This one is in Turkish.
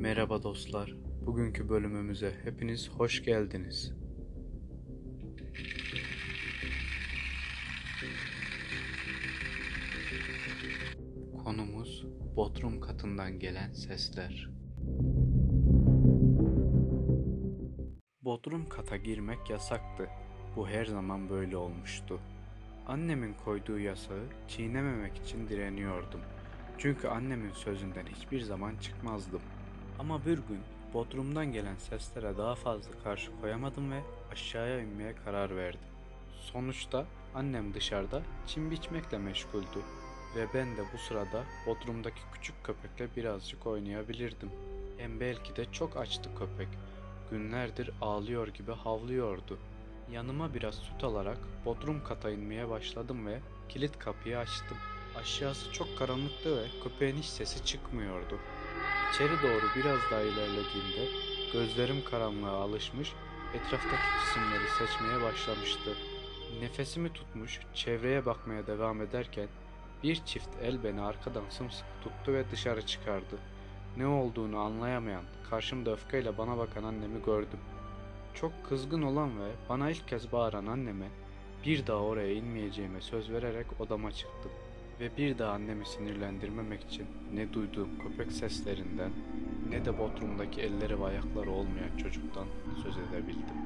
Merhaba dostlar. Bugünkü bölümümüze hepiniz hoş geldiniz. Konumuz Bodrum katından gelen sesler. Bodrum kata girmek yasaktı. Bu her zaman böyle olmuştu. Annemin koyduğu yasağı çiğnememek için direniyordum. Çünkü annemin sözünden hiçbir zaman çıkmazdım. Ama bir gün Bodrum'dan gelen seslere daha fazla karşı koyamadım ve aşağıya inmeye karar verdim. Sonuçta annem dışarıda çim biçmekle meşguldü ve ben de bu sırada Bodrum'daki küçük köpekle birazcık oynayabilirdim. Hem belki de çok açtı köpek. Günlerdir ağlıyor gibi havlıyordu. Yanıma biraz süt alarak Bodrum kata inmeye başladım ve kilit kapıyı açtım. Aşağısı çok karanlıktı ve köpeğin hiç sesi çıkmıyordu. İçeri doğru biraz daha ilerlediğimde gözlerim karanlığa alışmış, etraftaki cisimleri seçmeye başlamıştı. Nefesimi tutmuş, çevreye bakmaya devam ederken bir çift el beni arkadan sımsıkı tuttu ve dışarı çıkardı. Ne olduğunu anlayamayan, karşımda öfkeyle bana bakan annemi gördüm. Çok kızgın olan ve bana ilk kez bağıran anneme bir daha oraya inmeyeceğime söz vererek odama çıktım ve bir daha annemi sinirlendirmemek için ne duyduğum köpek seslerinden ne de Bodrum'daki elleri ve ayakları olmayan çocuktan söz edebildim.